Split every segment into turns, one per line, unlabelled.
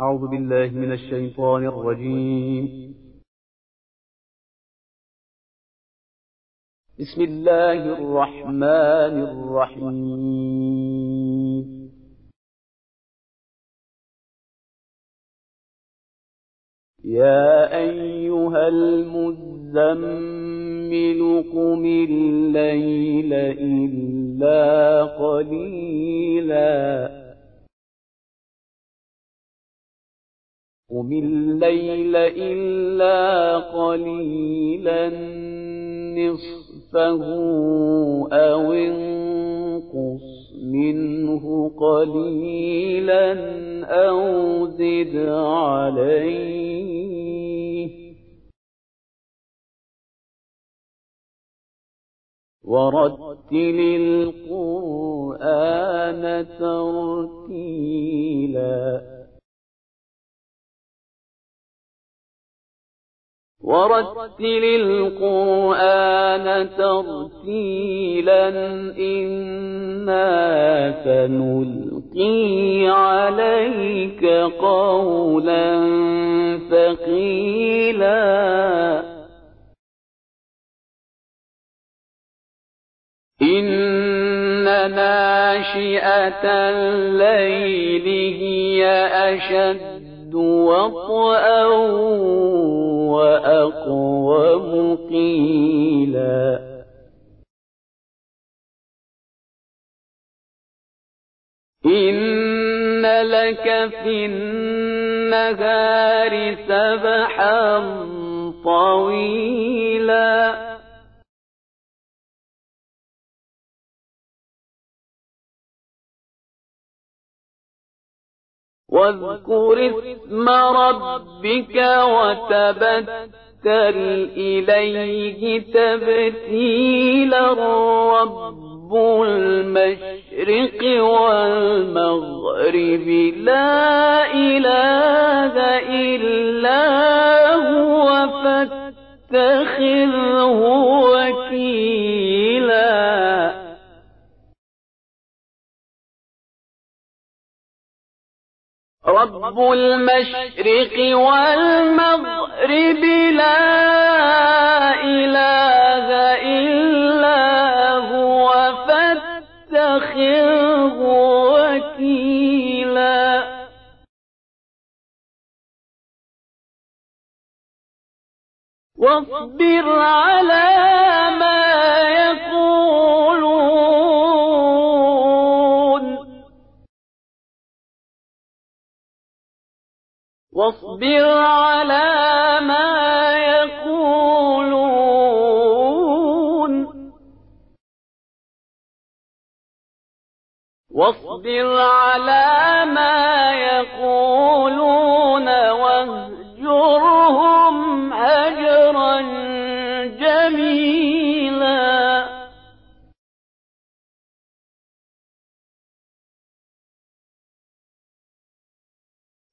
أعوذ بالله من الشيطان الرجيم بسم الله الرحمن الرحيم يا أيها المزمل قم الليل إلا قليلاً قم الليل إلا قليلا نصفه أو انقص منه قليلا أو زد عليه ورتل القرآن ترتيلاً ورتل القرآن ترتيلا إنا سنلقي عليك قولا ثقيلا إن ناشئة الليل هي أشد أشد وطئا وأقوم قيلا إن لك في النهار سبحا طويلا واذكر اسم ربك وتبتل إليه تبتيلا رب المشرق والمغرب لا إله إلا هو فاتخذه وكيلا رب المشرق والمغرب لا إله إلا هو فاتخذه وكيلا واصبر على واصبر على ما يقولون واصبر على ما يقولون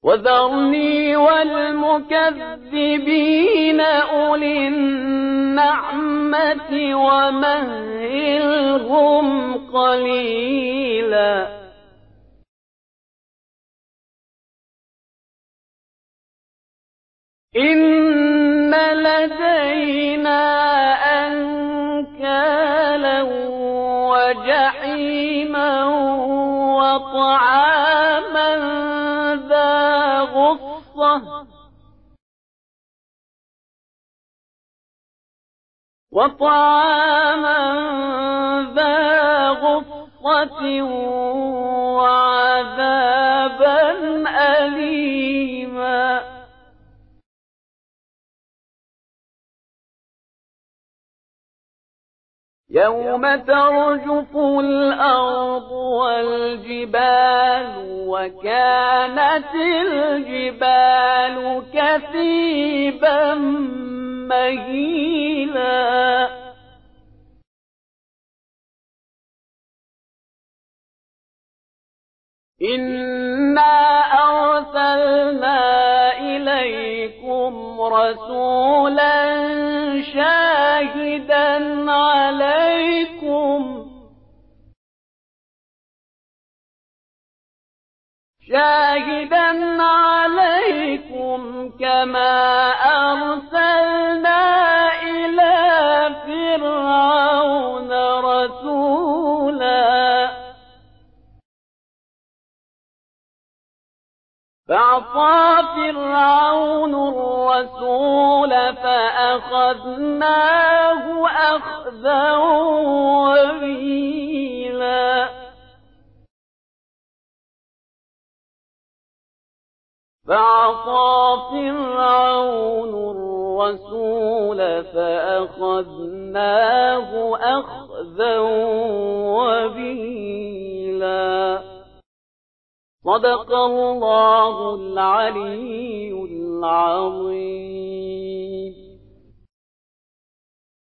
وذرني والمكذبين أولي النعمة ومهلهم قليلا إن لدينا أنكالا وجحيما وطعاما الأرض وطعاما ذا غصة وعذابا أليما يوم ترجف الأرض والجبال وكانت الجبال كثيبا مهيلا إنا أرسلنا إليكم رسولا شاهدا عليكم شاهدا عليكم كما أرسلنا إلى فرعون رسولا فأعطى فرعون الرسول فأخذناه أخذا وبيلا فعصى فرعون الرسول فأخذناه أخذا وبيلا صدق الله العلي العظيم